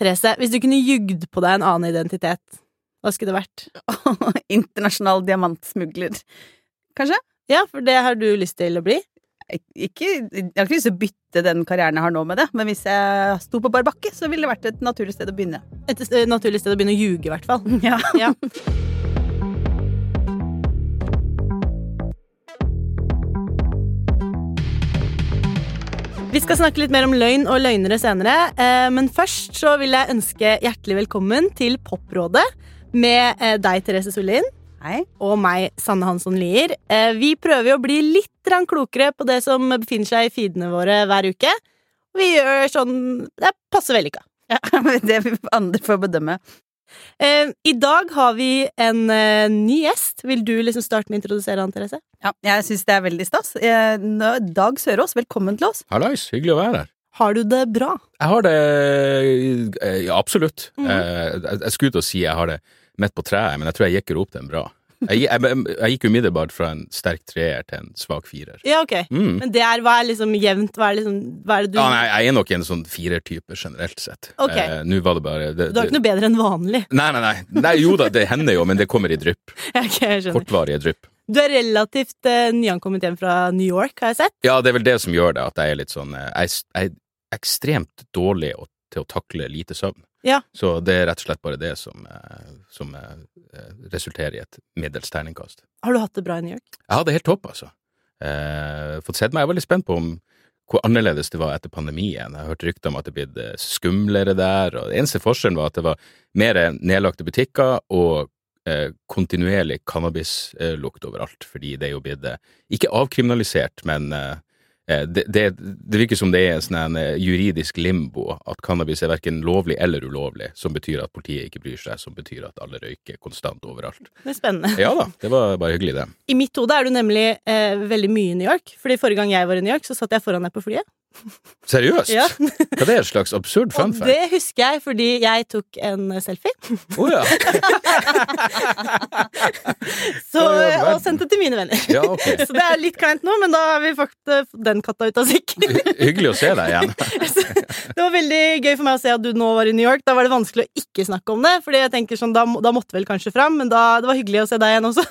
Therese, hvis du kunne jugd på deg en annen identitet, hva skulle det vært? Internasjonal diamantsmugler. Kanskje? Ja, for det har du lyst til å bli? Ikke, jeg har ikke lyst til å bytte den karrieren jeg har nå med det, men hvis jeg sto på bar bakke, så ville det vært et naturlig sted å begynne. Et eh, naturlig sted å begynne å ljuge, i hvert fall. Ja. Ja. Vi skal snakke litt mer om løgn og løgnere senere, eh, men først så vil jeg ønske hjertelig velkommen til Poprådet med eh, deg, Therese Sollien, Hei. og meg, Sanne Hansson Lier. Eh, Vi prøver å bli litt klokere på det som befinner seg i feedene våre hver uke. Vi gjør sånn Det passer vellykka. Ja, det andre får bedømme. Eh, I dag har vi en eh, ny gjest. Vil du liksom starte med å introdusere han, Therese? Ja, jeg syns det er veldig stas. Eh, nå- Dag Sørås, velkommen til oss. Hallais, hyggelig å være her. Har du det bra? Jeg har det Ja, absolutt. Mm. Eh, Jeg, jeg skulle ut og si jeg har det midt på treet, men jeg tror jeg gikk opp den bra. Jeg, jeg, jeg, gikk umiddelbart fra en sterk treer til en svak firer. Ja, ok. Mm. Men det er, hva er liksom jevnt? Hva er, liksom, hva er det du Ja, nei, jeg er nok en sånn firertype generelt sett. Ok. Eh, Nå var det bare det, Du har ikke noe bedre enn vanlig. Nei, nei, nei, nei. Jo da, det hender jo, men det kommer i drypp. okay. Kortvarige drypp. Du er relativt eh, nyankommet hjem fra New York, har jeg sett. Ja, det er vel det som gjør det, at jeg er litt sånn eh, Jeg, er- jeg er ekstremt dårlig til å takle lite søvn. Ja. Så det er rett og slett bare det som, eh, som eh, resulterer i et middels terningkast. Har du hatt det bra i New York? Jeg hadde helt topp, altså. Eh, fått sett meg. Jeg var litt spent på om hvor annerledes det var etter pandemien. Jeg hørte rykter om at det ble blitt eh, skumlere der, og eneste forskjellen var at det var mer nedlagte butikker og eh, kontinuerlig cannabislukt overalt, fordi det er jo blitt ikke avkriminalisert, men eh, det, det, det virker som det er en sånn eh, juridisk limbo, at cannabis er verken lovlig eller ulovlig, som betyr at politiet ikke bryr seg, som betyr at alle røyker konstant overalt. Det er spennende. Ja da, det var bare hyggelig, det. I mitt hode er du nemlig eh, veldig mye i New York. Fordi forrige gang jeg var i New York, så satt jeg foran deg på flyet. Seriøst? Ja. Hva det er et slags absurd fun fact? det husker jeg fordi jeg tok en selfie. Oh, ja. Så, og sendte til mine venner. ja, okay. Så det er litt kleint nå, men da har vi fått eh, den katta ut av sekken. Hyggelig å se deg igjen. Det var veldig gøy for meg å se at du nå var i New York. Da var det vanskelig å ikke snakke om det, Fordi jeg tenker sånn, da, da måtte vel kanskje fram, men da, det var hyggelig å se deg igjen også.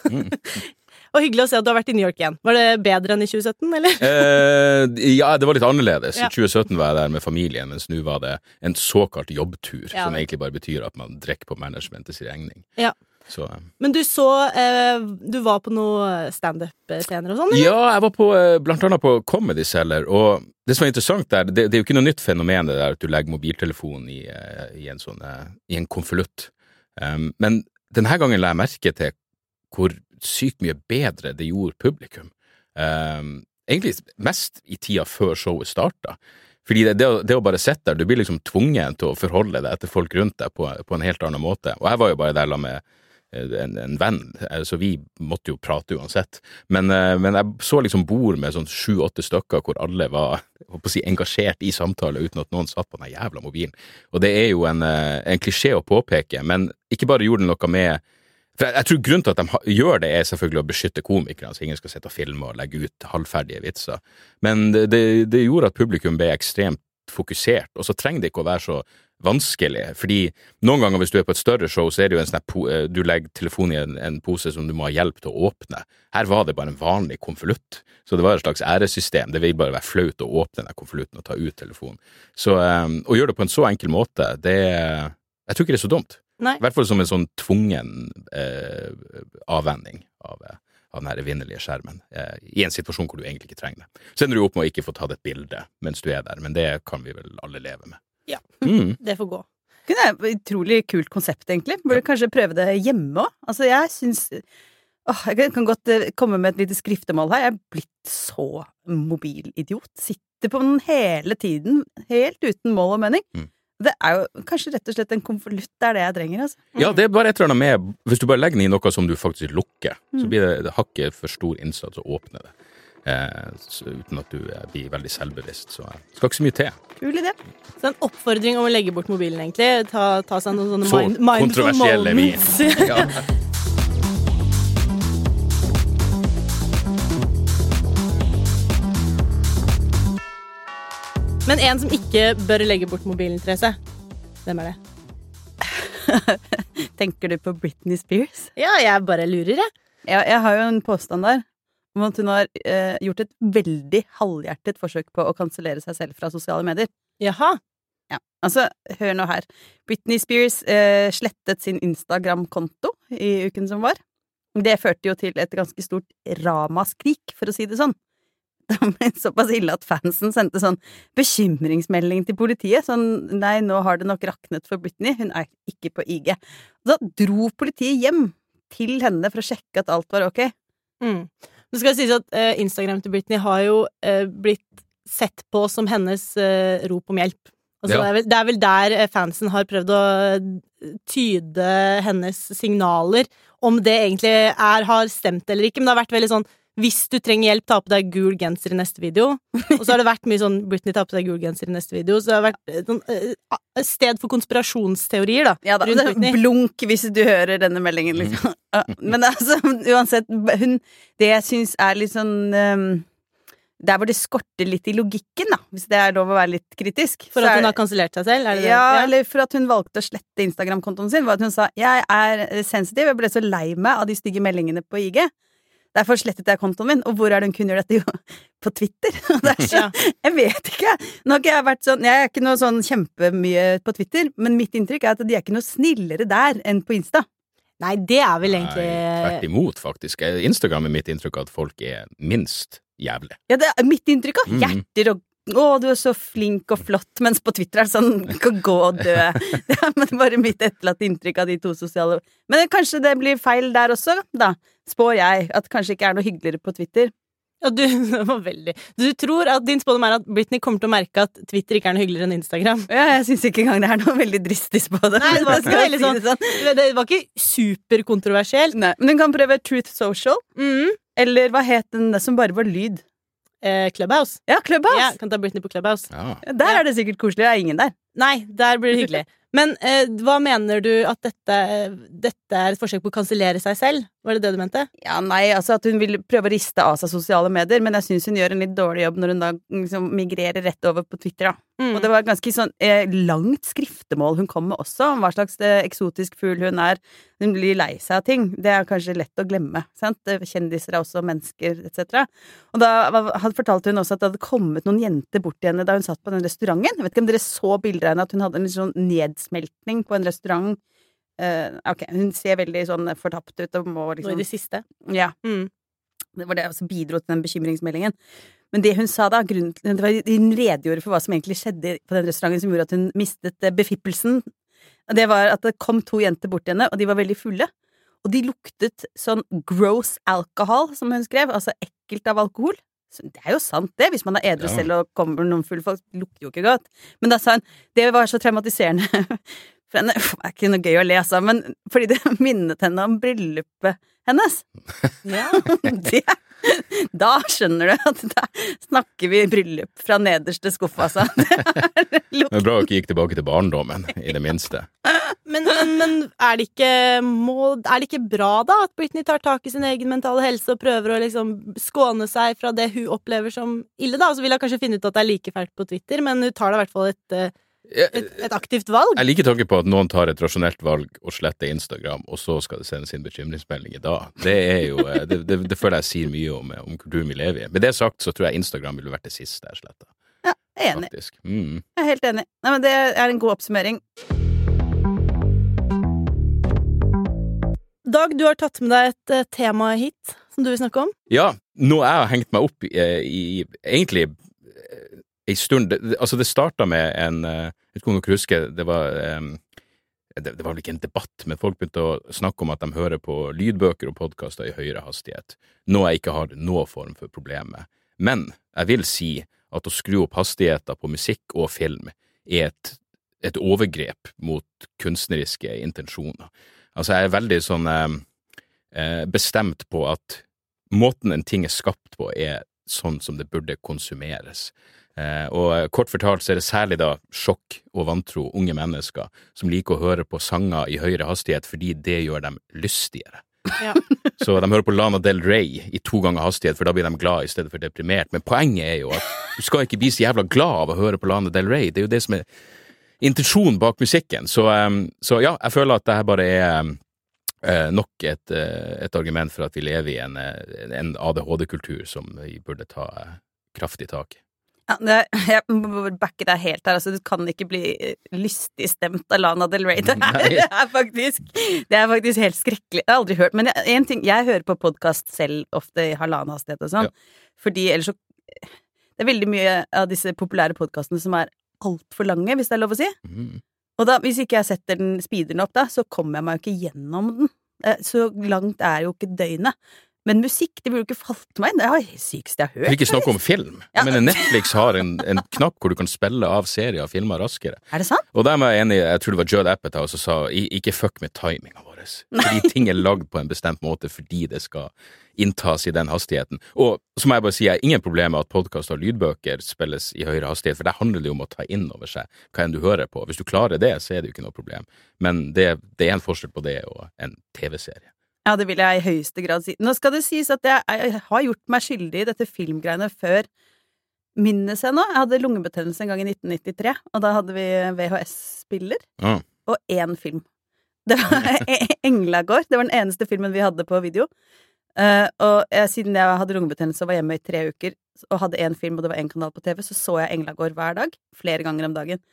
Og hyggelig å se at du har vært i New York igjen. Var det bedre enn i 2017, eller? Eh, ja, det var litt annerledes. Ja. I 2017 var jeg der med familien, mens nå var det en såkalt jobbtur, Ja. som egentlig bare betyr at man drikker på managementets regning. Ja. Så, eh, Men du så eh, Du var på noe standup-scener og sånn? ja, jeg var på, eh, blant annet på Comedy Cellar, og det som er interessant der, det, det er jo ikke noe nytt fenomen det der at du legger mobiltelefonen i, eh, i en sånn, i en konvolutt. Um, men denne gangen la jeg merke til hvor sykt mye bedre det gjorde publikum. Um, egentlig mest i tida før showet starta. Fordi det, det, å, det å bare sitte der, du blir liksom tvunget til å forholde deg til folk rundt deg på, på en helt annen måte. Og jeg var jo bare der med eh, en, en venn, eh, så vi måtte jo prate uansett. Men, eh, men jeg så liksom bord med sånn sju-åtte stykker hvor alle var si, engasjert i samtale uten at noen satt på den jævla mobilen. Og det er jo en, en klisjé å påpeke, men ikke bare gjorde den noe med for jeg, jeg tror grunnen til at de gjør det, er selvfølgelig å beskytte komikere, så ingen skal sitte og filme og legge ut halvferdige vitser. Men det, det, gjorde at publikum ble ekstremt fokusert, og så trenger det ikke å være så vanskelig, fordi noen ganger hvis du er på et større show, så er det jo en sånn eh, du legger telefonen i en, en pose som du må ha hjelp til å åpne. Her var det bare en vanlig konvolutt, så det var et slags æresystem. Det vil bare være flaut å åpne den konvolutten og ta ut telefonen. Så um, å gjøre det på en så enkel måte, det Jeg tror ikke det er så dumt. Nei. I hvert fall som en sånn tvungen eh, avvenning av, eh, av den her evinnelige skjermen, eh, i en situasjon hvor du egentlig ikke trenger det. Så ender du opp med å ikke få tatt et bilde mens du er der, men det kan vi vel alle leve med. Ja. Mm. Det får gå. Det er et utrolig kult konsept, egentlig. Burde kanskje prøve det hjemme òg. Altså, jeg syns Åh, jeg kan- kan godt eh, komme med et lite skriftemål her. Jeg er blitt så mobilidiot. Sitter på den hele tiden, helt uten mål og mening. Mm. Det er jo kanskje rett og slett en konvolutt, det er det jeg trenger, altså. Ja, det er bare et eller annet med Hvis du bare legger den i noe som du faktisk lukker, så Mm. blir det, det hakket for stor innsats å åpne det. Eh, så, uten at du eh, blir veldig selvbevisst. Så det skal ikke så mye til. Kul idé. Så en oppfordring om å legge bort mobilen, egentlig. Ta, ta seg noen sånne Så mind, mindful kontroversielle vi. moments. Ja. Men en som ikke bør legge bort mobilen, Therese, Hvem er det? Tenker du på Britney Spears? Ja, jeg bare lurer, jeg. Ja, jeg har jo en påstand der om at hun har eh, gjort et veldig halvhjertet forsøk på å kansellere seg selv fra sosiale medier. Jaha. Ja, altså, hør nå her. Britney Spears eh, slettet sin Instagram-konto i uken som var. Det førte jo til et ganske stort ramaskrik, for å si det sånn. Det ble såpass ille at fansen sendte sånn bekymringsmelding til politiet. Sånn nei, nå har det nok raknet for Britney, hun er ikke på IG. Da dro politiet hjem til henne for å sjekke at alt var ok. Mm. Det skal sies at eh, Instagram til Britney har jo eh, blitt sett på som hennes eh, rop om hjelp. Altså, Ja. det, er vel, det er vel der eh, fansen har prøvd å eh, tyde hennes signaler. Om det egentlig er, har stemt eller ikke, men det har vært veldig sånn hvis du trenger hjelp, ta på deg gul genser i neste video. Og så har det vært mye sånn Britney ta på seg gul genser i neste video. Så det har vært eh, sånn, eh, sted for konspirasjonsteorier, da. Ja da, Britney. blunk hvis du hører denne meldingen, liksom. Men altså, uansett, hun Det jeg syns er litt sånn um, Der hvor det skorter litt i logikken, da, hvis det er lov å være litt kritisk. For at hun har kansellert seg selv? Er det det? ja, eller for at hun valgte å slette Instagram-kontoen sin, var at hun sa 'jeg er sensitiv, jeg ble så lei meg av de stygge meldingene på IG'. Derfor slettet jeg kontoen min. Og hvor er det hun kunne gjøre dette? Jo, på Twitter. Det er så, Ja. Jeg vet ikke. Nå har ikke jeg vært sånn Jeg er ikke noe sånn kjempemye på Twitter, men mitt inntrykk er at de er ikke noe snillere der enn på Insta. Nei, det er vel Nei, tvert imot, faktisk. Eh, Instagram er mitt inntrykk at folk er minst jævlig. Ja, det er mitt inntrykk av Mhm. hjerter og å, du er så flink og flott, mens på Twitter er det sånn kan gå og dø. Det er bare mitt etterlatte inntrykk av de to sosiale Men kanskje det blir feil der også, da. Spår jeg. At kanskje ikke er noe hyggeligere på Twitter. Ja, du, det var veldig Du tror at din spådom er at Britney kommer til å merke at Twitter ikke er noe hyggeligere enn Instagram? Ja, jeg syns ikke engang det er noe veldig dristig på det. Nei, det var veldig sånn- det sånn. Det var ikke superkontroversielt. Nei, men hun kan prøve Truth Social, Mm. eller hva het den som bare var lyd? Eh, Clubhouse. Ja, Clubhouse! Ja, kan ta Britney på Clubhouse. Ja. Der er det sikkert koselig, det er ingen der. Nei, der blir det hyggelig. Men eh, hva mener du at dette, dette er et forsøk på å kansellere seg selv? Var det det du mente? Ja, nei, altså at hun vil prøve å riste av seg sosiale medier, men jeg syns hun gjør en litt dårlig jobb når hun da liksom migrerer rett over på Twitter, da. Mm. Og det var ganske sånn eh, langt skriftemål hun kom med også, om hva slags eh, eksotisk fugl hun er. Hun blir lei seg av ting. Det er kanskje lett å glemme. Sant? Eh, Kjendiser er også mennesker, etc. Og da fortalte hun også at det hadde kommet noen jenter bort til henne da hun satt på den restauranten. Jeg vet ikke om dere så bilder henne, at hun hadde en litt sånn nedsmeltning på en restaurant. Uh, ok, hun ser veldig sånn fortapt ut og må Nå i liksom det siste. Ja. Mm. Det var det som bidro til den bekymringsmeldingen. Men det hun sa da, grunnen det var, hun redegjorde for hva som egentlig skjedde på den restauranten som gjorde at hun mistet eh, befippelsen. Og Det var at det kom to jenter bort til henne, og de var veldig fulle. Og de luktet sånn gross alcohol, som hun skrev, altså ekkelt av alkohol. Så det er jo sant, det, hvis man er edru Ja. selv og kommer noen fulle folk. Lukter jo ikke godt. Men da sa hun det var så traumatiserende for henne. Det er ikke noe gøy å le, altså, men fordi det minnet henne om bryllupet hennes. Ja. Det, da skjønner du at da snakker vi bryllup fra nederste skuff, altså. Det er bra ikke gikk tilbake til barndommen, i det minste. Men, men, men er, det ikke, må, er det ikke bra, da, at Britney tar tak i sin egen mentale helse og prøver å liksom skåne seg fra det hun opplever som ille, da? Så vil hun kanskje finne ut at det er like fælt på Twitter, men hun tar da i hvert fall et, eh, et, et aktivt valg. jeg liker tanken på at noen tar et rasjonelt valg og sletter Instagram, og så skal det sendes inn bekymringsmelding i dag. Det er jo eh, Det, det, det føler jeg sier mye om, om kulturen vi lever i. Med det sagt så tror jeg Instagram ville vært det siste jeg sletta, Ja, jeg er enig. Mm. Jeg er helt enig. Nei, men det er en god oppsummering. Dag, du har tatt med deg et eh, tema hit som du vil snakke om. Ja, noe jeg har hengt meg opp i, eh, i egentlig eh, ei stund det, Altså, det starta med en eh, Jeg vet ikke om dere husker, det var um, det, det var vel ikke en debatt, men folk begynte å snakke om at de hører på lydbøker og podkaster i høyere hastighet, noe jeg ikke har noen form for problem med. Men jeg vil si at å skru opp hastigheter på musikk og film er et, et overgrep mot kunstneriske intensjoner. Altså, jeg er veldig sånn eh, eh, bestemt på at måten en ting er skapt på, er sånn som det burde konsumeres. Eh, og kort fortalt så er det særlig da sjokk og vantro unge mennesker som liker å høre på sanger i høyere hastighet fordi det gjør dem lystigere. Ja. Så de hører på Lana Del Rey i to ganger hastighet, for da blir de glad i stedet for deprimert. Men poenget er jo at du skal ikke bli så jævla glad av å høre på Lana Del Rey. Det er jo det som er intensjonen bak musikken. Så, så ja, jeg føler at det her bare er eh, nok et, eh, et argument for at vi lever i en, eh, en ADHD-kultur som vi burde ta kraftig tak i. Ja, det, jeg må backe deg helt her. Altså, du kan ikke bli lystig stemt av Lana Del Rey. Det er, det er, faktisk, det er faktisk helt skrekkelig. Jeg har aldri hørt Men jeg- en ting, jeg hører på podkast selv ofte i halvannen hastighet og sånn. Fordi ellers så Det er veldig mye av disse populære podkastene som er altfor lange, hvis det er lov å si. Mm. Og da, hvis ikke jeg setter den speederen opp, da, så kommer jeg meg jo ikke gjennom den. Eh, Så langt er jo ikke døgnet. Men musikk, det burde ikke falt meg inn. Det er det sykeste jeg har For vil ikke snakke om film. Ja. men Netflix har en, en knapp hvor du kan spille av serier og filmer raskere. Er det sant? Og der var jeg enig, jeg tror det var Judd Apatow som sa ikke fuck med timinga vår. Fordi ting er lagd på en bestemt måte fordi det skal inntas i den hastigheten. Og så må jeg bare si, jeg har ingen problemer med at podkast og lydbøker spilles i høyere hastighet, for det handler det jo om å ta inn over seg hva enn du hører på. Hvis du klarer det, så er det jo ikke noe problem. Men det, det er en forskjell på det og en TV-serie. Ja, det vil jeg i høyeste grad si. Nå skal det sies at jeg, jeg har gjort meg skyldig i dette filmgreiene før. Minnes jeg nå? Jeg hadde lungebetennelse en gang i 1993, og da hadde vi VHS-spiller ah. og én film. Det var Englagård. Det var den eneste filmen vi hadde på video. Uh, og jeg, siden jeg hadde lungebetennelse og var hjemme i tre uker og hadde én film og det var én kanal på TV, så så jeg Englagård hver dag. Flere ganger om dagen.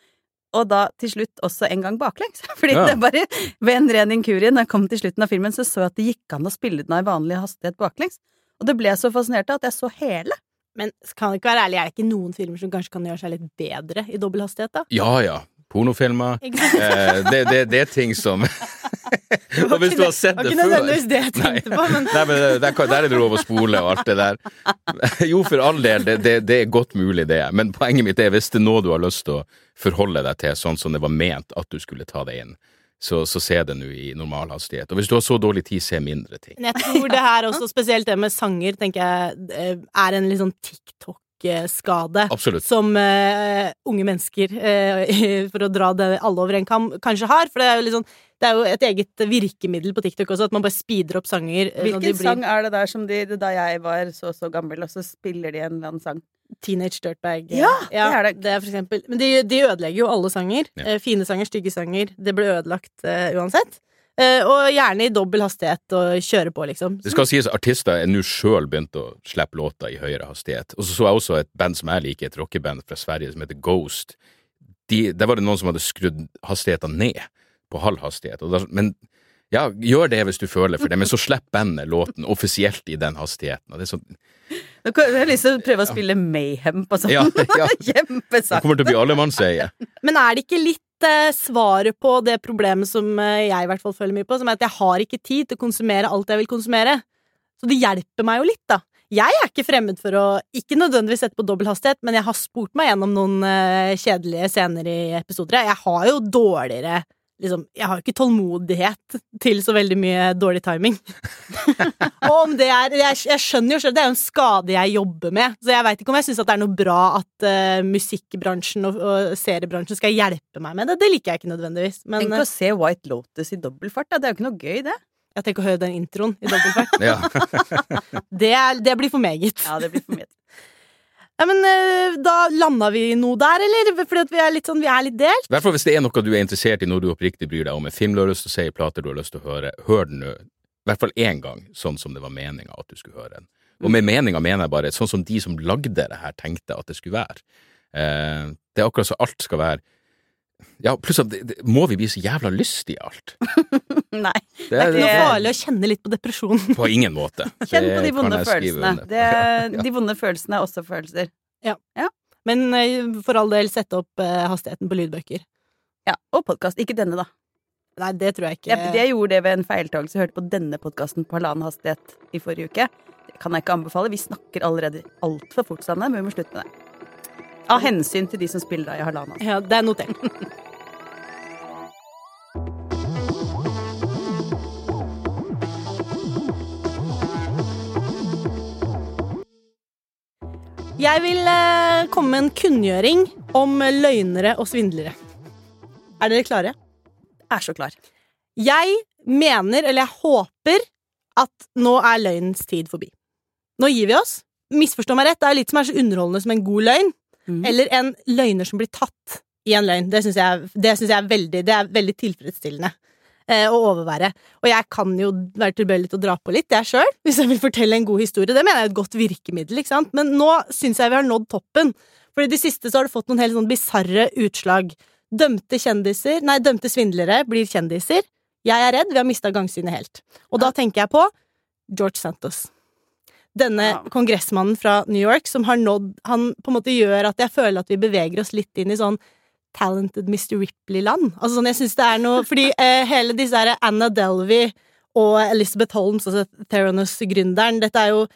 Og da til slutt også en gang baklengs. Fordi Ja. det bare ved en ren inkurie, når jeg kom til slutten av filmen, så så jeg at det gikk an å spille den av i vanlig hastighet baklengs. Og det ble jeg så fascinert av at jeg så hele. Men kan det ikke være ærlig, er det ikke noen filmer som kanskje kan gjøre seg litt bedre i dobbel hastighet, da? Ja ja, pornofilmer. Eh, det, det, det er ting som Og hvis du har sett Det det var ikke nødvendigvis det jeg tenkte på, men Nei, men der, kan- der er det lov å spole og alt det der. Jo, for all del, det, det, er godt mulig, det. Men poenget mitt er hvis det er noe du har lyst til å forholde deg til sånn som det var ment at du skulle ta det inn, så, så se det nå i normal hastighet. Og hvis du har så dårlig tid, se mindre ting. Men jeg tror det her også, spesielt det med sanger, tenker jeg eh, er en litt sånn TikTok-skade. Absolutt. Som uh, unge mennesker, uh, for å dra det alle over en kam, kanskje har. For det er jo litt sånn det er jo et eget virkemiddel på TikTok også, at man bare speeder opp sanger. eh, de Hvilken blir sang er det der som de Da jeg var så så gammel, og så spiller de en eller annen sang? Teenage Dirtbag. Ja, det er det. Det er for eksempel. Men de, de ødelegger jo alle sanger. Ja. Fine sanger, stygge sanger. Det ble ødelagt uh, uansett. Eh, og gjerne i dobbel hastighet og kjøre på, liksom. Det skal sies artister er nå sjøl begynt å slippe låter i høyere hastighet. Og så så jeg også et band som jeg liker, et rockeband fra Sverige som heter Ghost. De, der var det noen som hadde skrudd hastigheten ned på halv hastighet. Og da, men ja, gjør det hvis du føler for det, men så slipper bandet låten offisielt i den hastigheten. Og det er sånn, Nå har Jeg lyst til å prøve å spille Mayhem på sånn. Ja, ja. det kommer til å bli allemannseie. Men er det ikke litt svaret på det problemet som eh, jeg i hvert fall føler mye på, som er at jeg har ikke tid til å konsumere alt jeg vil konsumere? Så det hjelper meg jo litt, da. Jeg er ikke fremmed for å ikke nødvendigvis sette på dobbel hastighet, men jeg har spurt meg gjennom noen eh, kjedelige scener i episoder. Jeg har jo dårligere Liksom, jeg har jo ikke tålmodighet til så veldig mye dårlig timing. og om det er Jeg, jeg skjønner jo selv, det er jo en skade jeg jobber med, så jeg veit ikke om jeg syns det er noe bra at uh, musikkbransjen og, og seriebransjen skal hjelpe meg med det. Det liker jeg ikke nødvendigvis. Men Tenk å se White Lotus i dobbeltfart, da. Det er jo ikke noe gøy, det. jeg tenker å høre den introen i dobbeltfart. Det, det blir for meget. Ja, det blir for mye. Ja, men eh, da landa vi noe der, eller? Fordi vi er litt sånn, vi er litt delt. I hvert fall hvis det er noe du er interessert i, noe du oppriktig bryr deg om, en film du har lyst til å se, plater du har lyst til å høre, hør den nå. I hvert fall én gang, sånn som det var meninga at du skulle høre den. Og med meninga mener jeg bare sånn som de som lagde det her, tenkte at det skulle være. Eh, det er akkurat så alt skal være Ja, pluss at må vi bli så jævla lystige i alt? Nei. Det Det er ikke noe farlig å kjenne litt på depresjon. På ingen måte. Kjenn på de vonde følelsene. Det, Ja. de vonde følelsene er også følelser. Ja Men eh, for all del, sette opp eh, hastigheten på lydbøker. Ja, Og podkast. Ikke denne, da. Nei, det tror jeg ikke. Jeg, jeg gjorde det ved en feiltagelse. Hørte på denne podkasten på halvannen hastighet i forrige uke. Det kan jeg ikke anbefale. Vi snakker allerede altfor fort sammen, men vi må slutte med det. Av hensyn til de som spiller deg i halvannen. Ja, det er notert. Jeg vil eh, komme med en kunngjøring om løgnere og svindlere. Er dere klare? Er så klar. Jeg mener, eller jeg håper, at nå er løgnens tid forbi. Nå gir vi oss. Misforstå meg rett, det er litt som er så underholdende som en god løgn. Mhm. Eller en løgner som blir tatt i en løgn. Det syns jeg, jeg er veldig Det er veldig tilfredsstillende eh, å overvære. Og jeg kan jo være tilbøyelig til å dra på litt, jeg sjøl, hvis jeg vil fortelle en god historie. Det mener jeg er et godt virkemiddel, ikke sant. Men nå syns jeg vi har nådd toppen. For i det siste så har det fått noen helt sånn bisarre utslag. Dømte kjendiser, nei, dømte svindlere blir kjendiser. Jeg er redd, vi har mista gangsynet helt. Og da tenker jeg på George Santos. Denne Ja. kongressmannen fra New York som har nådd Han på en måte gjør at jeg føler at vi beveger oss litt inn i sånn talented Mr. Ripley-land. Altså sånn, jeg syns det er noe Fordi eh, hele disse her Anna Delvey og Elizabeth Holmes, altså Theranos-gründeren, dette er jo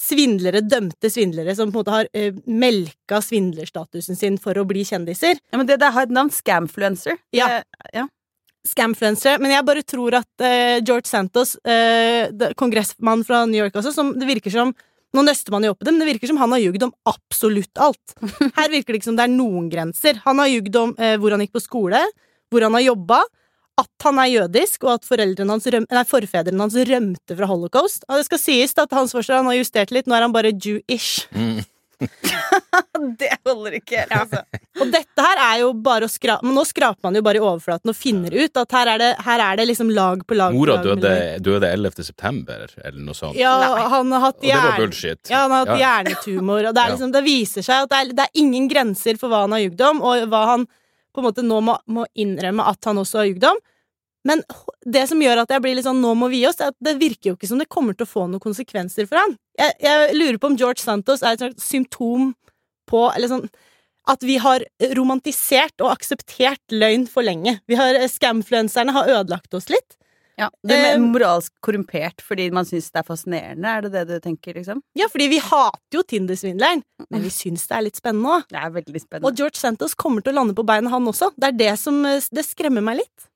svindlere, dømte svindlere, som på en måte har eh, melka svindlerstatusen sin for å bli kjendiser. Ja, men det der har et navn. Scamfluencer. Ja. Det- ja. Scamfluencere. Men jeg bare tror at uh, George Santos, uh, kongressmann fra New York også, som det virker som Nå nøster man jo opp i det, men det virker som han har ljugd om absolutt alt. Her virker det ikke som det er noen grenser. Han har ljugd om uh, hvor han gikk på skole, hvor han har jobba, at han er jødisk, og at foreldrene hans røm, nei, forfedrene hans rømte fra holocaust. Og det skal sies at hans forslag han har justert litt, nå er han bare Jewish. Mm. Det holder ikke helt, altså. Og dette her er jo bare å skrape Men nå skraper man jo bare i overflaten og finner ut at her er det, her er det liksom lag på lag. Mora døde, døde 11. september, eller noe sånt. Ja, Nei. han har hatt Og det var hjerne... bullshit. Ja, han har hatt Ja. hjernetumor, og det, er liksom, det viser seg at det er, det er ingen grenser for hva han har jugd om, og hva han på en måte nå må, må innrømme at han også har jugd om. Men det som gjør at jeg blir litt sånn 'nå må vi gi oss', er at det virker jo ikke som det kommer til å få noen konsekvenser for han. Jeg, jeg lurer på om George Santos er et slags symptom på Eller sånn at vi har romantisert og akseptert løgn for lenge. Vi har, Scamfluencerne har ødelagt oss litt. Ja, det er Eh, moralsk korrumpert fordi man syns det er fascinerende, er det det du tenker, liksom? Ja, fordi vi hater jo Tinder-svindleren, men vi syns det er litt spennende òg. Og. George Santos kommer til å lande på beina, han også. Det er det som eh, Det skremmer meg litt.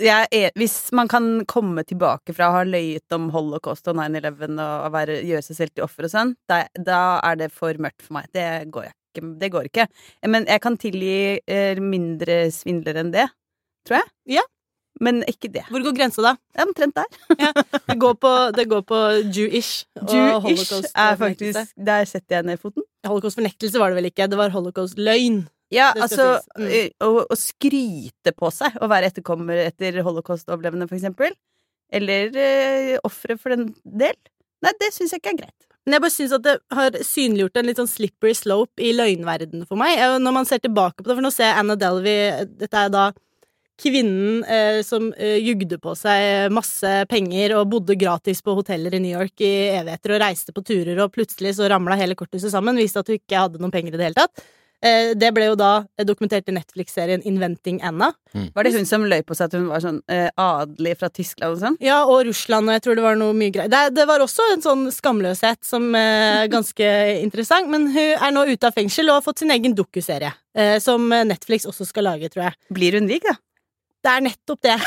Ja, er, hvis man kan komme tilbake fra å ha løyet om holocaust og 9-11 og være, gjøre seg selv til offer og sånn, da, da er det for mørkt for meg. Det går, ikke, det går ikke. Men jeg kan tilgi eh, mindre svindlere enn det, tror jeg. Ja. Men ikke det. Hvor går grensa da? Er omtrent der. Det går på, det går på Jew-ish. Jew-ish er faktisk Der setter jeg ned foten. Holocaust-fornektelse var det vel ikke, det var holocaust-løgn. Ja, altså. Mm. å, å skryte på seg å være etterkommer etter holocaust-overlevende, for eksempel. Eller eh, ofre for den del. Nei, det syns jeg ikke er greit. Men jeg bare syns at det har synliggjort en litt sånn slippery slope i løgnverdenen for meg. Når man ser tilbake på det, for nå ser jeg Anna Delvey Dette er da kvinnen eh, som eh, jugde på seg masse penger og bodde gratis på hoteller i New York i evigheter og reiste på turer, og plutselig så ramla hele korthuset sammen, viste at hun ikke hadde noen penger i det hele tatt. Eh, det ble jo da dokumentert i Netflix-serien Inventing Anna. Var det hun som løy på seg at hun var sånn eh, adelig fra Tyskland og sånn? Ja, og Russland, og jeg tror det var noe mye greier. Det, det var også en sånn skamløshet som eh, ganske interessant, men hun er nå ute av fengsel og har fått sin egen dokuserie, eh, som Netflix også skal lage, tror jeg. Blir hun rik, da? Det er nettopp det.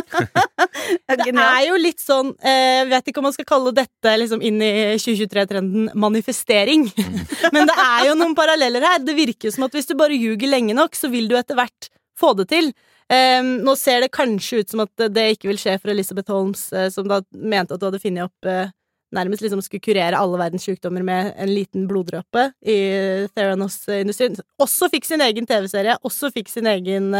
Det er jo litt sånn Jeg Vet ikke om man skal kalle dette liksom inn i 2023-trenden manifestering. Men det er jo noen paralleller her. Det virker som at hvis du bare ljuger lenge nok, så vil du etter hvert få det til. Eh, nå ser det kanskje ut som at det ikke vil skje for Elizabeth Holmes, eh, som da mente at du hadde funnet opp eh, Nærmest liksom skulle kurere alle verdens sykdommer med en liten bloddråpe i Theranos-industrien. Også fikk sin egen TV-serie, også fikk sin egen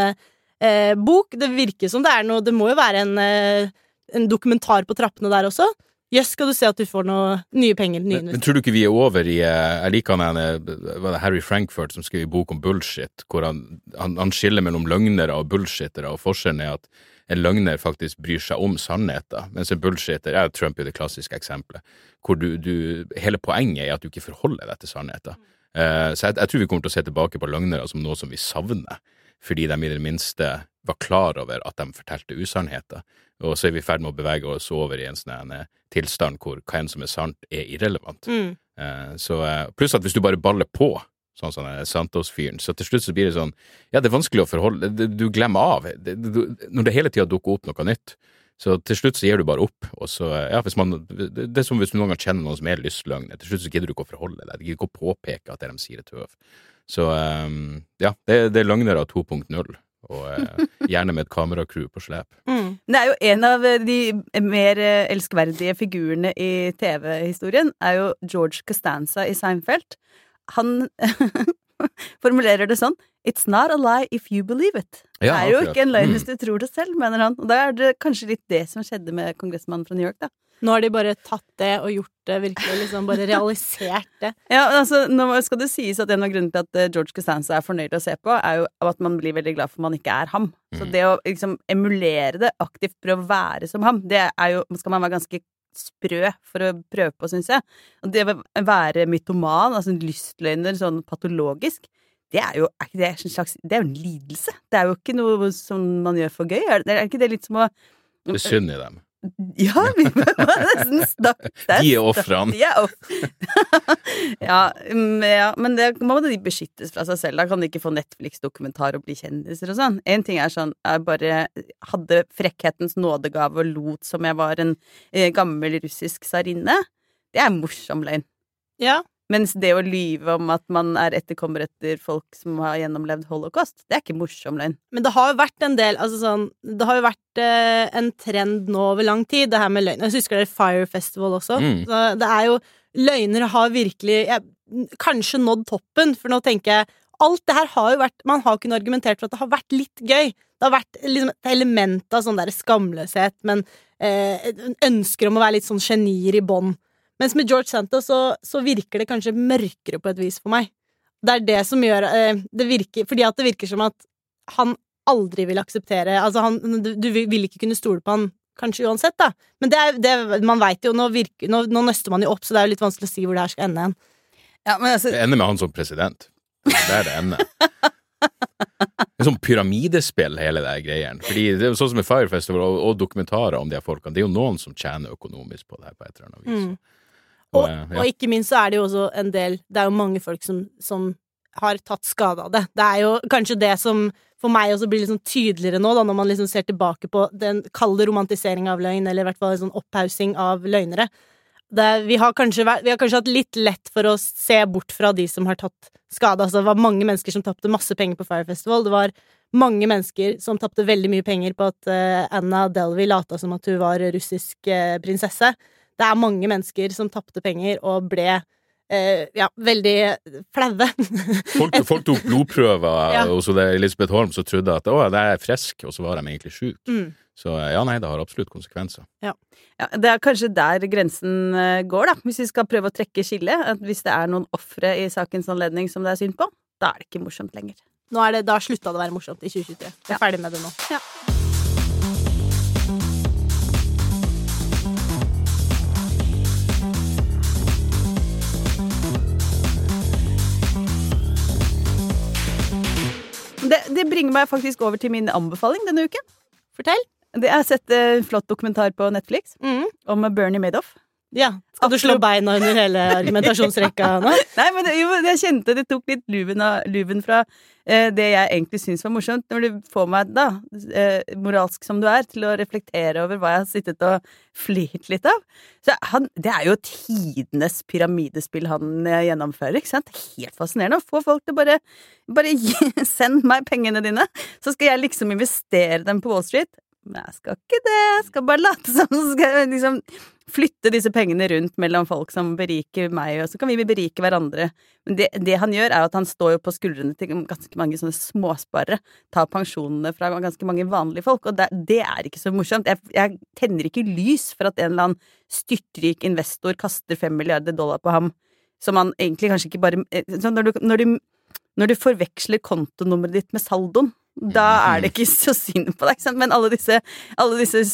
eh, eh, bok. Det virker som det er noe Det må jo være en, eh, en dokumentar på trappene der også. Jøss, skal du se at du får noe nye penger. Nye Men, men tror du ikke vi er over i eh, Jeg liker han ene det Harry Frankfurt som skrev i bok om bullshit, hvor han, han, han skiller mellom løgnere og bullshittere, og forskjellen er at en løgner faktisk bryr seg om sannheten, mens en bullshitter er Trump er det klassiske eksempelet, hvor du, du Hele poenget er at du ikke forholder deg til sannheten. Eh, så jeg, jeg tror vi kommer til å se tilbake på løgnere som noe som vi savner, fordi de i det minste var klar over at de fortalte usannheter. Og så er vi i ferd med å bevege oss over i en sånn eh, tilstand hvor hva enn som er sant, er irrelevant. Mm. Eh, Så, eh, pluss at hvis du bare baller på, sånn som sånn, Santos-fyren, så til slutt så blir det sånn Ja, det er vanskelig å forholde Du glemmer av. Når det hele tida dukker opp noe nytt, så til slutt så gir du bare opp. Og så, ja, hvis man Det det er som hvis du noen gang kjenner noen som er lystløgner. Til slutt så gidder du ikke å forholde deg. Du gidder ikke å påpeke at det de sier er tøv. Så eh, ja, det, det er løgnere 2.0. Og eh, gjerne med et kameracrew på slep. Mm. Det er jo en av de mer eh, elskverdige figurene i TV-historien, er jo George Costanza i Seinfeld. Han formulerer det sånn It's not a lie if you believe it. Det er jo ikke en løgn Mm. hvis du tror det selv, mener han. Og da er det kanskje litt det som skjedde med kongressmannen fra New York, da. Nå har de bare tatt det og gjort det virkelig, liksom bare realisert det. Ja, altså, nå skal det sies at en av grunnene til at eh, George Costanza er fornøyd å se på, er jo at man blir veldig glad for man ikke er ham. Så Mm. det å liksom emulere det, aktivt prøve å være som ham, det er jo Skal man være ganske sprø for å prøve på, syns jeg. Og det å være mytoman, altså lystløgner sånn patologisk, det er jo er ikke det en slags Det er jo en lidelse. Det er jo ikke noe som man gjør for gøy. Er det, er ikke det litt som å Det er synd i dem. Ja, vi må nesten snakke De er ofrene. ja, mm, ja, men det må de beskyttes fra seg selv. Da kan de ikke få Netflix-dokumentar og bli kjendiser og sånn. En ting er sånn Jeg bare hadde frekkhetens nådegave og lot som jeg var en eh, gammel russisk tsarinne. Det er en morsom løgn. Ja, Mens det å lyve om at man er etterkommer etter folk som har gjennomlevd holocaust, det er ikke morsom løgn. Men det har jo vært en del altså sånn, Det har jo vært eh, en trend nå over lang tid, det her med løgn. Jeg husker det Fire Festival også. Mm. Så det er jo Løgner har virkelig jeg, kanskje nådd toppen, for nå tenker jeg Alt det her har jo vært Man har kunnet argumentert for at det har vært litt gøy. Det har vært liksom et element av sånn der skamløshet, men eh, ønsker om å være litt sånn genier i bånn. Mens med George Santos så, så virker det kanskje mørkere på et vis for meg. Det er det som gjør eh, det virker, Fordi at det virker som at han aldri vil akseptere Altså, han, du, du vil ikke kunne stole på han kanskje uansett, da. Men det er, det, man veit jo, nå, virker, nå, nå nøster man jo opp, så det er jo litt vanskelig å si hvor det her skal ende hen. Ja, altså Det ender med han som president. Det er det ender. Det er sånn pyramidespill, hele det greiene. Fordi det er sånn som med Fire Festival og, og dokumentarer om de her folkene, det er jo noen som tjener økonomisk på det her på et eller annet vis. Mm. Og, ja. og ikke minst så er det jo også en del Det er jo mange folk som, som har tatt skade av det. Det er jo kanskje det som for meg også blir sånn tydeligere nå, da, når man liksom ser tilbake på den kalde romantiseringa av løgn, eller i hvert fall en sånn opphaussing av løgnere. Det, vi, har kanskje, vi har kanskje hatt litt lett for å se bort fra de som har tatt skade. Altså, det var mange mennesker som tapte masse penger på Fire Festival. Det var mange mennesker som tapte veldig mye penger på at uh, Anna Delvey lata som at hun var russisk uh, prinsesse. Det er mange mennesker som tapte penger og ble eh, ja, veldig flaue. Folk, folk tok blodprøver, Ja. og så det er Elisabeth Holm som trodde at å, det er frisk, og så var de egentlig sjuke. mm. Så ja, nei, det har absolutt konsekvenser. Ja, det er kanskje der grensen eh, går, da. Hvis vi skal prøve å trekke skillet. At hvis det er noen ofre i sakens anledning som det er synd på, da er det ikke morsomt lenger. Nå er det, da slutta det å være morsomt i 2023. Jeg er ferdig med det nå. Det, bringer meg faktisk over til min anbefaling denne uken. Fortell. Det, jeg har sett en flott dokumentar på Netflix Mm. om Bernie Madoff. Ja. Skal du slå beina under hele argumentasjonsrekka nå? Nei, men det, jo, jeg kjente det tok litt luven, av, luven fra eh, det jeg egentlig syns var morsomt, når du får meg, da, eh, moralsk som du er, til å reflektere over hva jeg har sittet og flirt litt av. Så han, det er jo tidenes pyramidespill han eh, gjennomfører, ikke sant? Helt fascinerende å få folk til bare Bare gi, send meg pengene dine, så skal jeg liksom investere dem på Wall Street. Jeg skal ikke det, jeg skal bare late som, så skal jeg liksom flytte disse pengene rundt mellom folk som beriker meg, og så kan vi berike hverandre. Men det, det han gjør, er at han står jo på skuldrene til ganske mange sånne småsparere, tar pensjonene fra ganske mange vanlige folk, og det, det er ikke så morsomt. Jeg, jeg tenner ikke lys for at en eller annen styrtrik investor kaster fem milliarder dollar på ham, som han egentlig kanskje ikke bare eh, når, du, når, du, når du forveksler kontonummeret ditt med saldoen, da er det ikke så synd på deg? Men alle disse, alle disse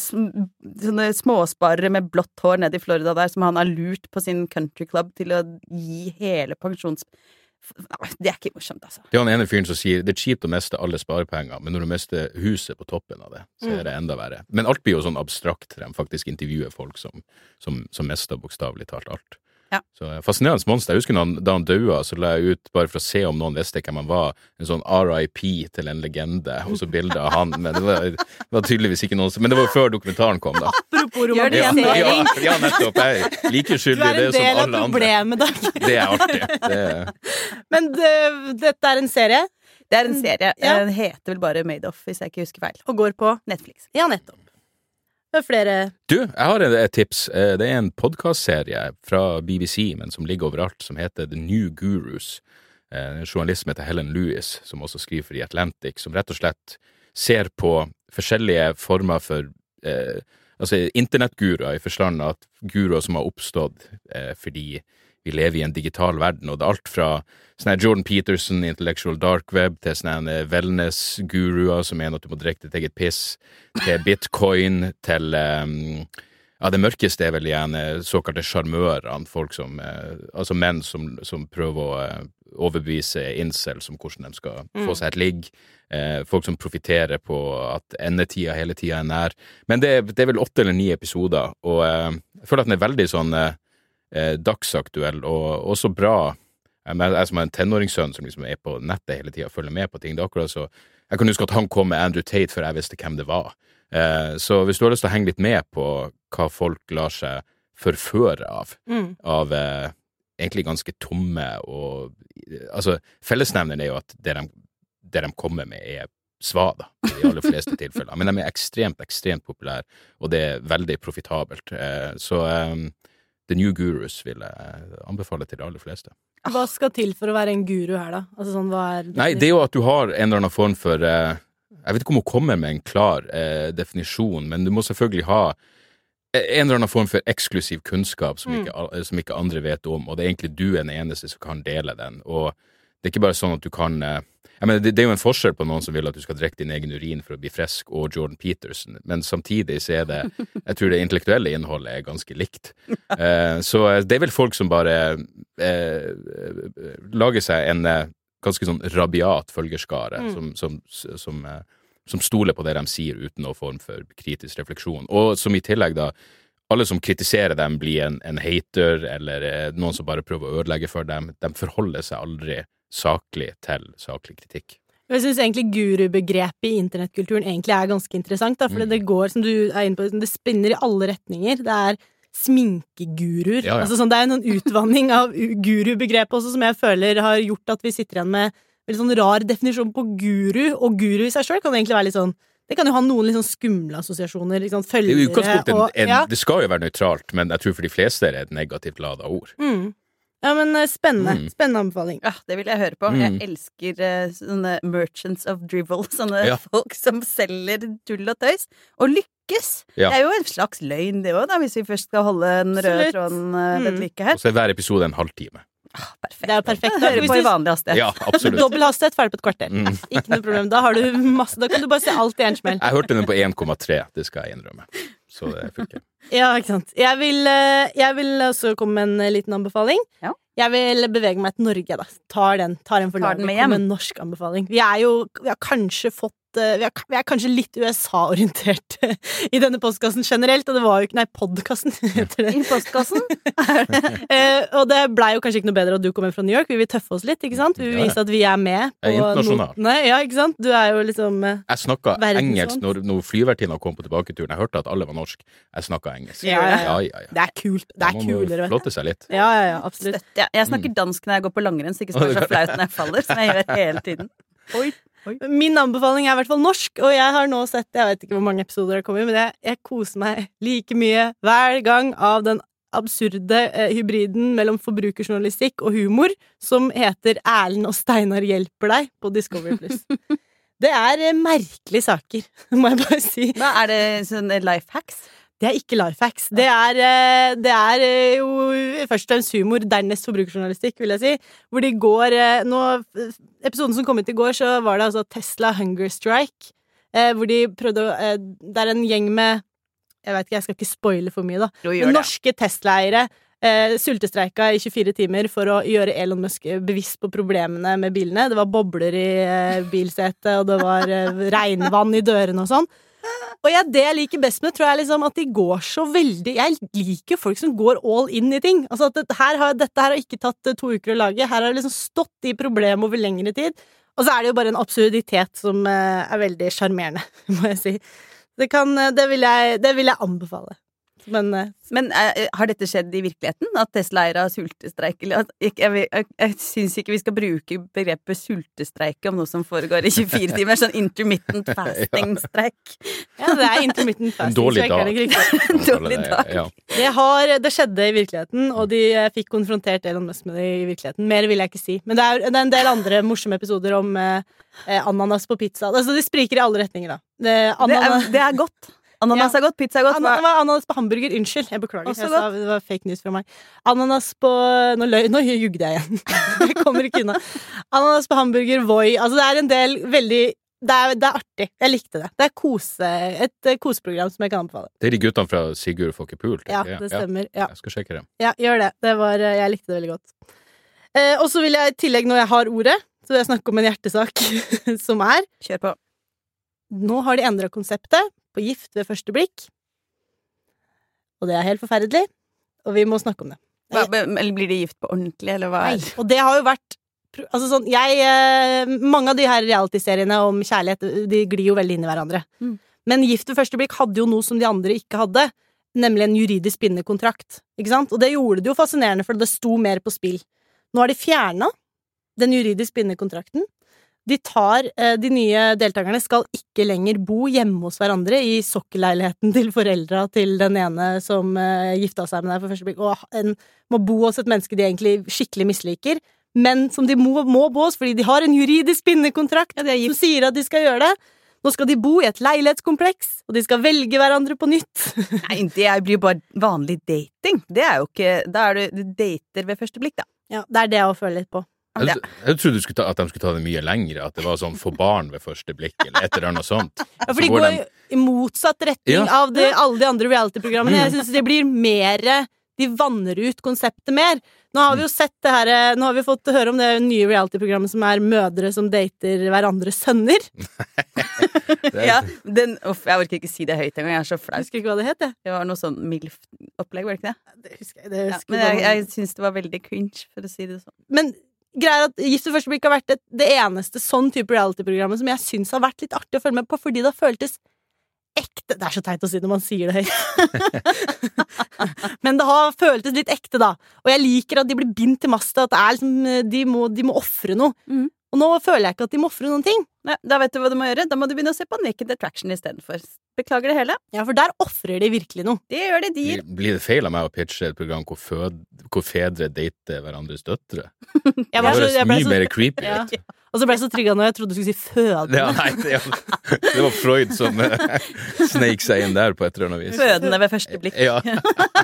småsparere med blått hår nede i Florida der, som han har lurt på sin country club til å gi hele pensjons... Det er ikke morsomt, altså. Det er han ene fyren som sier det er kjipt å miste alle sparepenger, men når du mister huset på toppen av det, så er det enda verre. Men alt blir jo sånn abstrakt til de faktisk intervjuer folk som, som, som mister bokstavelig talt alt. Ja. Så Fascinerende monster. Jeg husker når han, da han daua, så la jeg ut, bare for å se om noen visste hvem han var, en sånn RIP til en legende, og så bilde av han. Men det var, det var tydeligvis ikke noen Men det var før dokumentaren kom, da. Apropos romantisering. det Ja, ja, ja, nettopp. Jeg er like skyldig i er det en som del av alle andre. problemet, da Det er artig. Det er, Men det, dette er en serie Det er en serie. Ja. Den heter vel bare Made Off, hvis jeg ikke husker feil. og går på Netflix. Ja, nettopp. Er flere Du, jeg har et tips. Eh, Det er en podkastserie fra BBC, men som ligger overalt, som heter The New Gurus. eh, en journalist som heter Helen Lewis, som også skriver for The Atlantic, som rett og slett ser på forskjellige former for eh, altså internettguruer, i forstand at guruer som har oppstått eh, fordi vi lever i en digital verden, og det er alt fra sånne Jordan Peterson, Intellectual Dark Web, til sånne wellness-guruer som mener at du må drikke ditt eget piss, til bitcoin, til um, ja, det mørkeste er vel igjen eh, såkalte sjarmørene, folk som eh, Altså menn som, som prøver å eh, overbevise incels om hvordan de skal Mm. få seg et ligg. Eh, folk som profitterer på at endetida hele tida er nær. Men det, det er vel åtte eller ni episoder, og eh, jeg føler at den er veldig sånn eh, dagsaktuell og også bra. Jeg, jeg som har en tenåringssønn som liksom er på nettet hele tida og følger med på ting. Det er akkurat så Jeg kan huske at han kom med Andrew Tate før jeg visste hvem det var. Eh, så hvis du har lyst til å henge litt med på hva folk lar seg forføre av, Mm. av eh, egentlig ganske tomme og Altså, fellesnevneren er jo at det de, det de kommer med, er svada i de aller fleste tilfeller. Men de er ekstremt, ekstremt populære, og det er veldig profitabelt. Eh, så eh, The New Gurus vil jeg anbefale til de aller fleste. Hva skal til for å være en guru her, da? Altså sånn, hva er Nei, det er jo at du har en eller annen form for eh, Jeg vet ikke om hun kommer med en klar eh, definisjon, men du må selvfølgelig ha en eller annen form for eksklusiv kunnskap som, Mm. ikke, som ikke andre vet om, og det er egentlig du er den eneste som kan dele den. Og det er ikke bare sånn at du kan eh, jeg mener, det, det er jo en forskjell på noen som vil at du skal drikke din egen urin for å bli frisk, og Jordan Peterson, men samtidig så er det Jeg tror det intellektuelle innholdet er ganske likt. Eh, så eh, det er vel folk som bare eh, lager seg en eh, ganske sånn rabiat følgerskare, Mm. som, som, som, eh, som stoler på det de sier uten noen form for kritisk refleksjon, og som i tillegg da alle som kritiserer dem, blir en, en hater eller noen som bare prøver å ødelegge for dem. De forholder seg aldri saklig til saklig kritikk. Jeg syns egentlig gurubegrepet i internettkulturen egentlig er ganske interessant, da, for Mm. det går, som du er inne på, det spinner i alle retninger. Det er sminkeguruer. Ja, ja. Altså, sånn, det er en sånn utvanning av gurubegrepet også, som jeg føler har gjort at vi sitter igjen med veldig sånn rar definisjon på guru, og guru i seg sjøl kan egentlig være litt sånn Det kan jo ha noen sånn skumle assosiasjoner. Liksom følgere, Det er og ja. Det skal jo være nøytralt, men jeg tror for de fleste er det et negativt lada ord. Mm. Ja, men eh, spennende. Mm. Spennende anbefaling. Ja, det vil jeg høre på. Mm. Jeg elsker uh, sånne merchants of drivel. Sånne Ja. folk som selger tull og tøys. Og lykkes! Ja. Det er jo en slags løgn, det òg, hvis vi først skal holde den røde Absolutt. tråden uh, Mm. ved like her. Og så er hver episode en halvtime. Ah, perfekt. Det er perfekt. Høre hører på i vanlig hastighet. Ja, absolutt. Dobbel hastighet, ferdig på et kvarter. Mm. Ikke noe problem. Da har du masse Da kan du bare se alt i en smell. Jeg hørte den på 1,3, det skal jeg innrømme. Så det funker. Ja, ikke sant. Jeg vil, eh, jeg vil også komme med en eh, liten anbefaling. Ja. Jeg vil bevege meg til Norge, da. Tar den, tar den for Tar laget. den med hjem. med en norsk anbefaling. Vi er jo Vi har kanskje fått vi, er, vi er kanskje litt USA-orientert i denne postkassen generelt, og det var jo ikke Nei, podkasten heter det. I postkassen. Eh, og det blei jo kanskje ikke noe bedre at du kom kommer fra New York. Vi vil tøffe oss litt, ikke sant? Vi vil Ja, ja. vise at vi er med. Er internasjonal. notene. Ja, ikke sant? Du er jo liksom eh, Jeg snakka engelsk når, når flyvertinna kom på tilbaketuren. Jeg hørte at alle var norsk. Jeg snakka engelsk. Ja, ja, ja, ja. ja. Det er kult. Det er kulere, vet du. Flotte seg litt. Ja, ja, ja, absolutt. Støtt, jeg. Jeg snakker dansk når jeg går på langrenn, så ikke skal være så flaut når jeg faller, som jeg gjør hele tiden. Oi. Min anbefaling er i hvert fall norsk, og jeg har nå sett Jeg vet ikke hvor mange episoder det kommer, men jeg, jeg koser meg like mye hver gang av den absurde eh, hybriden mellom forbrukerjournalistikk og humor som heter Erlend og Steinar hjelper deg på Discovery Pluss. Det er eh, merkelige saker, må jeg bare si. Hva er det sånn life hacks? Det er ikke life hacks. Det er, eh, det er eh, jo først og fremst humor, dernest forbrukerjournalistikk, vil jeg si. Hvor de går eh, nå, Episoden som kom ut i går, så var det altså Tesla Hunger Strike. Hvor de prøvde å Det er en gjeng med Jeg vet ikke, jeg skal ikke spoile for mye, da. Men norske Tesla-eiere eh, sultestreika i 24 timer for å gjøre Elon Musk bevisst på problemene med bilene. Det var bobler i eh, bilsetet, og det var eh, regnvann i dørene og sånn. Og jeg, det jeg liker best med tror jeg liksom at de går så veldig Jeg liker folk som går all in i ting. Altså at dette her har, Dette her har ikke tatt eh, to uker å lage. Her har det liksom stått i problemet over lengre tid. Og så er det jo bare en absurditet som eh, er veldig sjarmerende, må jeg si. Det, kan, eh, det, vil jeg, det vil jeg anbefale. Men eh, Men er, har dette skjedd i virkeligheten? At Tesla-eiere har sultestreik? Eller jeg jeg, jeg, jeg syns ikke vi skal bruke begrepet sultestreike om noe som foregår i 24 timer. Sånn intermittent fasting-streik. ja, det er intermittent En fasting. dårlig En dag. Dårlig dag. Ja. Det, har, det skjedde i virkeligheten, og de eh, fikk konfrontert Elon Musk med det i virkeligheten. Mer vil jeg ikke si. Men det er, det er en del andre morsomme episoder om eh, eh, ananas på pizza. Altså, de spriker i alle retninger, da. Det, Det er, det er godt. Ananas Ja. er godt, pizza er godt. An det var ananas på hamburger. Unnskyld, jeg beklager. Jeg sa, det var fake news fra meg. Ananas på Nå, løy, nå jugde jeg igjen. jeg kommer ikke unna. Ananas på hamburger, Voi. Altså, det er en del veldig det er, det er artig. Jeg likte det. Det er kose, et eh, koseprogram som jeg kan anbefale. Det er de guttene fra Sigurd får ikke pult? Ja, det stemmer. Ja. Jeg skal sjekke dem. Ja, gjør det. det var, eh, jeg likte det veldig godt. Eh, og så vil jeg i tillegg, når jeg har ordet, så vil jeg snakke om en hjertesak som er Kjør på. Nå har de endra konseptet på gift ved første blikk. Og det er helt forferdelig, og vi må snakke om det. Hva, eller blir de gift på ordentlig, eller hva? Nei. Og det har jo vært Altså sånn, jeg eh, Mange av de her reality-seriene om kjærlighet De glir jo veldig inn i hverandre. Mm. Men Gift ved første blikk hadde jo noe som de andre ikke hadde. Nemlig en juridisk bindende kontrakt. Ikke sant? Og det gjorde det jo fascinerende, for det sto mer på spill. Nå har de fjerna den juridisk bindende kontrakten. De tar eh, De nye deltakerne skal ikke lenger bo hjemme hos hverandre i sokkelleiligheten til foreldra til den ene som eh, gifta seg med deg for første blikk, og en, må bo hos et menneske de egentlig skikkelig misliker men som de må, må bo hos fordi de har en juridisk bindekontrakt Ja, som sier at de skal gjøre det. Nå skal de bo i et leilighetskompleks, og de skal velge hverandre på nytt. Nei, det blir jo bare vanlig dating. Det er jo ikke Da er du, du dater ved første blikk, da. Ja, Det er det jeg føler litt på. Jeg, jeg trodde du skulle ta, at de skulle ta det mye lengre, at det var sånn få barn ved første blikk, eller et eller annet sånt. Ja, for de går går i motsatt retning Ja. av det, alle de andre reality-programmene. Jeg syns det blir mer De vanner ut konseptet mer. Nå har vi jo sett det her Nå har vi fått høre om det nye reality-programmet som er mødre som dater hverandres sønner. Det, Ja, den, uff, jeg orker ikke si det høyt engang. Jeg er så flau. husker ikke hva det het, jeg. Det var noe sånn MILF-opplegg, var det ikke det? Det husker jeg, det Ja, men jeg, jeg syns det var veldig cringe, for å si det sånn. Men greia er at Gift ved første blikk har vært det, det eneste sånn type reality-programmet som jeg syns har vært litt artig å følge med på, fordi det har føltes ekte Det er så teit å si når man sier det høyt. Men det har føltes litt ekte, da. Og jeg liker at de blir bindt til masta, at det er liksom, de må, de må ofre noe. Mm. Og nå føler jeg ikke at de må ofre noen ting. Nei, da vet du hva du må gjøre. Da må du begynne å se på Naked Attraction istedenfor. Beklager det hele. Ja, For der ofrer de virkelig noe. Det gjør det. De gir blir, det feil av meg å pitche et program hvor, fød, hvor fedre dater hverandres døtre? Jeg Det høres mye så, mer creepy ja. Og så ble jeg så trigga når jeg trodde du skulle si fødende. Ja, nei, det, det var Freud som uh, sneik seg inn der på et eller annet vis. fødende ved første blikk. Ja,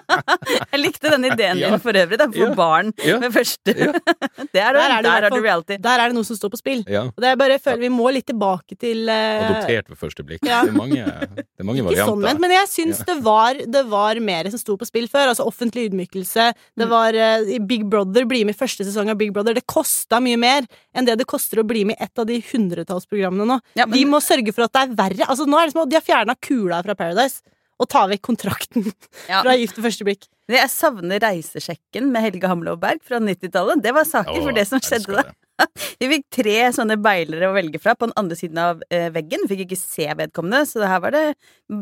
Jeg likte den ideen Ja. din for øvrig, da. For Ja. barn Ja. ved første. Ja. Det er, Der er det der er det reality. Der er det noe som står på spill. ja. Og det er bare, jeg føler vi må litt tilbake til uh... Adoptert ved første blikk. Ja. Det er mange, det er mange Ikke sånn ment, men jeg syns det, var, det var mer som sto på spill før. Altså offentlig ydmykelse. Det Mm. var uh, Big Brother, bli med i første sesong av Big Brother. Det kosta mye mer enn det det koster å bli med i et av de hundretallsprogrammene nå. Ja, men- Vi må sørge for at det er verre. Altså nå er det som at De har fjerna kula fra Paradise og tar vekk kontrakten Ja. fra Gift ved første blikk. Jeg savner reisesjekken med Helge Hamlovberg fra 90-tallet. Det var saker for det som skjedde da. Vi fikk tre sånne beilere å velge fra på den andre siden av veggen. veggen. Fikk ikke se vedkommende, så det her var det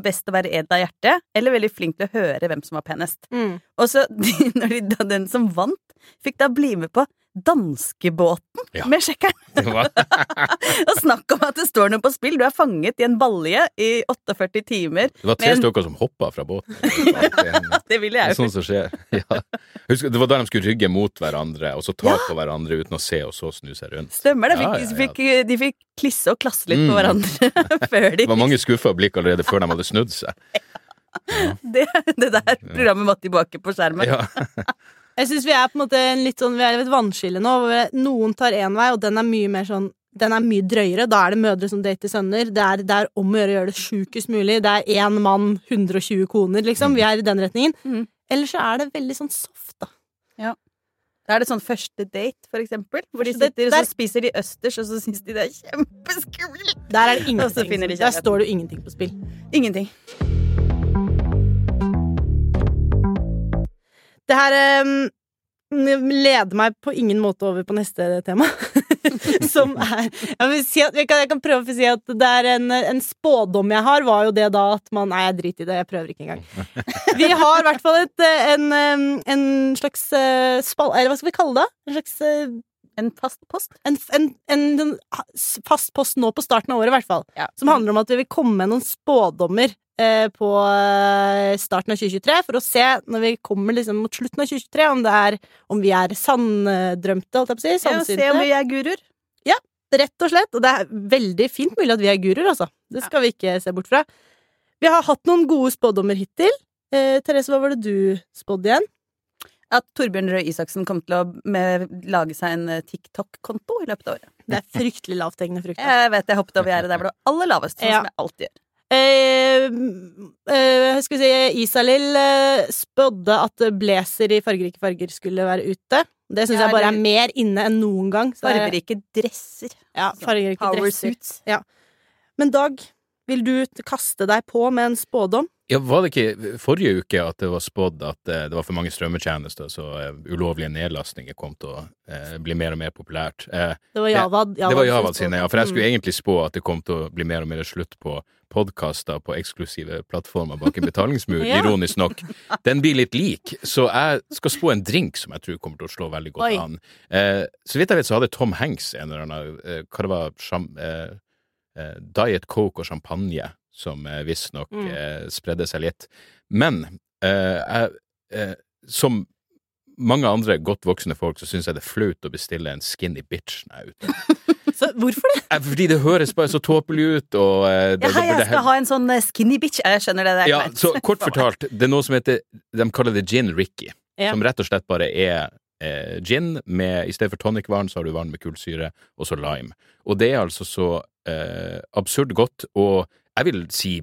best å være ed av hjertet, eller veldig flink til å høre hvem som var penest. Og så, når de, da den som vant, fikk da bli med på danskebåten Ja. med sjekkeren. Og snakk om at det står noe på spill! Du er fanget i en balje i 48 timer. det var tre en... stykker som hoppa fra båten. Det Det ville det er jeg jo. sånt som skjer. Ja. Husk, det var da de skulle rygge mot hverandre, og så ta på hverandre uten å se, og så snu seg rundt. Stemmer det. Ja, Fikk, ja, ja. Fikk, de fikk klisse og klasse litt på Mm. hverandre før de Det var mange skuffa blikk allerede før de hadde snudd seg. det, det der programmet måtte tilbake på skjermen. Ja. Jeg syns vi er på en måte litt sånn, vi er et vannskille nå. Hvor noen tar én vei, og den er mye mer sånn den er mye drøyere. Da er det mødre som dater sønner. Det er, det er om å gjøre å gjøre det sjukest mulig. Det er én mann, 120 koner, liksom. Vi er i den retningen. Mm. Eller så er det veldig sånn soft, da. Da er det sånn første date, for eksempel, hvor de sitter, der, og så spiser de østers, og så syns de det er kjempeskummelt. Der er det ingenting. Der står det jo ingenting på spill. Ingenting. Det her um, leder meg på ingen måte over på neste tema. som er jeg, vil si at, jeg, kan, jeg kan prøve å si at det er en, en spådom jeg har, var jo det da at man Nei, jeg driter i det, jeg prøver ikke engang. Vi har i hvert fall et, eh, en, eh, en slags spall... Eller hva skal vi kalle det? En slags eh, En fast post? en, en, en, en fast post nå på starten av året, i hvert fall. Ja. Som handler om at vi vil komme med noen spådommer eh, på eh, starten av 2023, for å se, når vi kommer liksom mot slutten av 2023, om det er Om vi er sanndrømte, holdt jeg på å si. Ja, se om vi er guruer. Rett og slett. Og det er veldig fint mulig at vi er guruer, altså. Det skal vi ikke se bort fra. Vi har hatt noen gode spådommer hittil. Eh, Therese, hva var det du spådde igjen? At Torbjørn Røe Isaksen kom til å med, lage seg en eh, TikTok-konto i løpet av året. Det er fryktelig lavthengende frukt. Jeg vet jeg hoppet over gjerdet der hvor det var aller lavest, sånn Ja. som jeg alltid gjør. Eh, eh, skal vi si Isalill eh, spådde at blazer i fargerike farger skulle være ute. Det syns Ja, jeg bare er mer inne enn noen gang. Er- Fargerike dresser. Ja, fargerike Power dresser. suits. Men Dag, vil du kaste deg på med en spådom? Ja, Var det ikke forrige uke at det var spådd at eh, det var for mange strømmetjenester, så eh, ulovlige nedlastninger kom til å eh, bli mer og mer populært? Eh, Det var Javad. Javad. det var Javad sine, ja. For jeg skulle Mm. egentlig spå at det kom til å bli mer og mer slutt på podkaster på eksklusive plattformer bak en betalingsmur, Ja. ironisk nok. Den blir litt lik, så jeg skal spå en drink som jeg tror kommer til å slå veldig godt Oi. an. Eh, så vidt jeg vet, så hadde Tom Hanks en eller annen Hva det var sjam, eh, eh, Diet Coke og champagne, som eh, visstnok Mm. eh, spredde seg litt. Men eh, eh, som mange andre godt voksne folk, så syns jeg det er flaut å bestille en skinny bitch når jeg er ute. Så hvorfor det? Fordi det høres bare så tåpelig ut, og det, Ja, hei, jeg skal ha en sånn skinny bitch. Jeg skjønner det. det Ja, så kort fortalt, det er noe som heter De kaller det gin Ricky, Ja. som rett og slett bare er eh, gin med I stedet for tonicvann, så har du vann med kullsyre, og så lime. Og det er altså så eh, absurd godt, og jeg vil si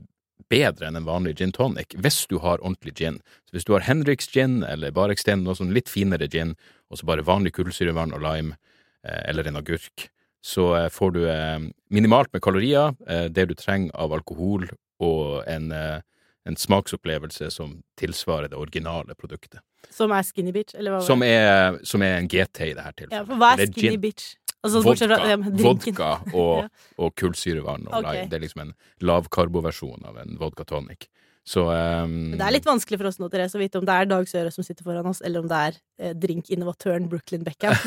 bedre enn en vanlig gin tonic, hvis du har ordentlig gin. Så hvis du har Henriks gin, eller Bareksten, noe sånn litt finere gin, og så bare vanlig kullsyrevann og lime, eh, eller en agurk, så eh, får du eh, minimalt med kalorier, eh, det du trenger av alkohol, og en, eh, en smaksopplevelse som tilsvarer det originale produktet. Som er skinny bitch? Eller hva var Som er, som er en GT i det her tilfellet. ja, for hva er skinny bitch? Altså, vodka, fra ja, vodka og, Ja. og kullsyrevann og Ok. Det er liksom en lavkarboversjon av en vodka tonic. Så um, Det er litt vanskelig for oss nå, Therese, å vite om det er Dag Søre som sitter foran oss, eller om det er eh, drinkinnovatøren Brooklyn Beckham.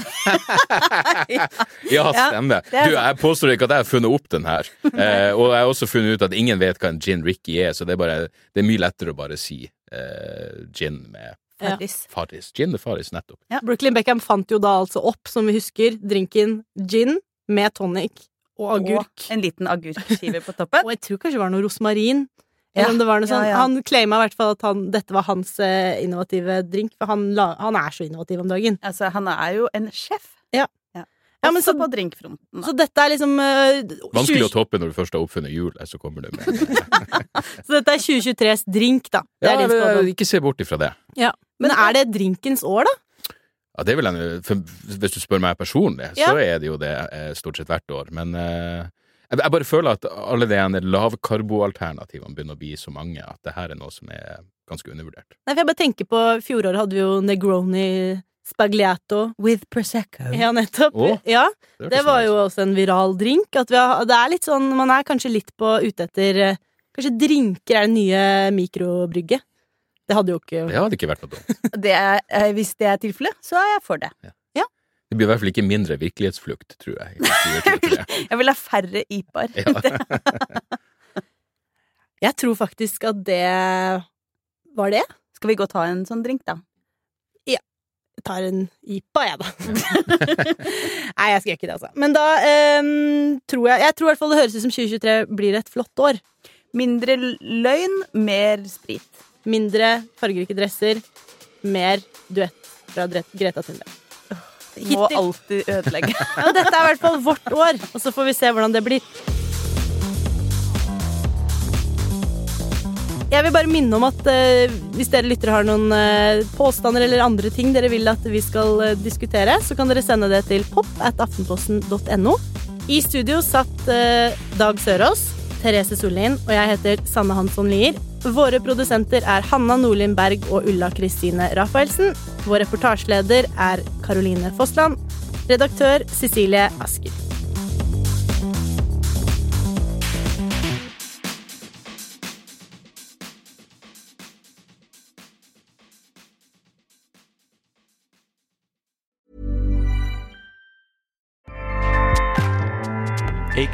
Ja, stemmer. det er Du, jeg påstår ikke at jeg har funnet opp den her. Eh, og jeg har også funnet ut at ingen vet hva en gin Ricky er, så det er, bare, det er mye lettere å bare si eh, gin med Ja. Farris. Farris. Gin med Farris, nettopp. Brooklyn Beckham fant jo da altså opp, som vi husker, drinken gin med tonic og agurk. Og en liten agurkskive på toppen. Og jeg tror kanskje det var noe rosmarin. Ja, Eller om det var noe ja, sånn ja. Han claima i hvert fall at han, dette var hans eh, innovative drink, for han, la, han er så innovativ om dagen. Altså, han er jo en sjef. Ja. Ja, men Også så- på drinkfronten. da. Så dette er liksom uh, Vanskelig å toppe når du først har oppfunnet hjulet, så kommer du med Så dette er 2023s drink, da. Det Ja, er din spådom. ikke se bort ifra det. Men er det drinkens år, da? Ja, det vil jeg, for Hvis du spør meg personlig, Ja. så er det jo det eh, stort sett hvert år. Men eh, jeg, bare føler at alle de ene lavkarboalternativene begynner å bli så mange at det her er noe som er ganske undervurdert. Nei, for jeg bare tenker på Fjoråret hadde vi jo Negroni Spagliato. With Prosecco. Ja, nettopp. Oh, Ja, det var jo også en viral drink. At vi har, det er litt sånn, man er kanskje litt på ute etter eh, Kanskje drinker er det nye mikrobrygget. Det hadde jo ikke Det hadde ikke vært noe dumt. Det er, eh, hvis det er tilfellet, så er jeg for det. Det blir i hvert fall ikke mindre virkelighetsflukt, tror jeg. i 2023. Jeg vil ha færre IPA-er. Ja. Jeg tror faktisk at det var det. Skal vi gå og ta en sånn drink, da? Jeg tar en IPA, jeg, da. Nei, jeg skal ikke det, altså. Men da um, tror jeg Jeg tror i hvert fall det høres ut som 2023 blir et flott år. Mindre løgn, mer sprit. Mindre fargerike dresser, mer duett fra Greta Thunberg. Må alltid ødelegge. Ja, dette er i hvert fall vårt år, og så får vi se hvordan det blir. Jeg vil bare minne om at eh, hvis dere lyttere har noen eh, påstander eller andre ting dere vil at vi skal eh, diskutere, så kan dere sende det til pop at aftenposten.no. I studio satt eh, Dag Sørås, Therese Sollien og jeg heter Sanne Hansson Lier. Våre produsenter er Hanna Nordlien Berg og Ulla Kristine Rafaelsen. Vår reportasjeleder er Caroline Fossland. Redaktør Cecilie Asker.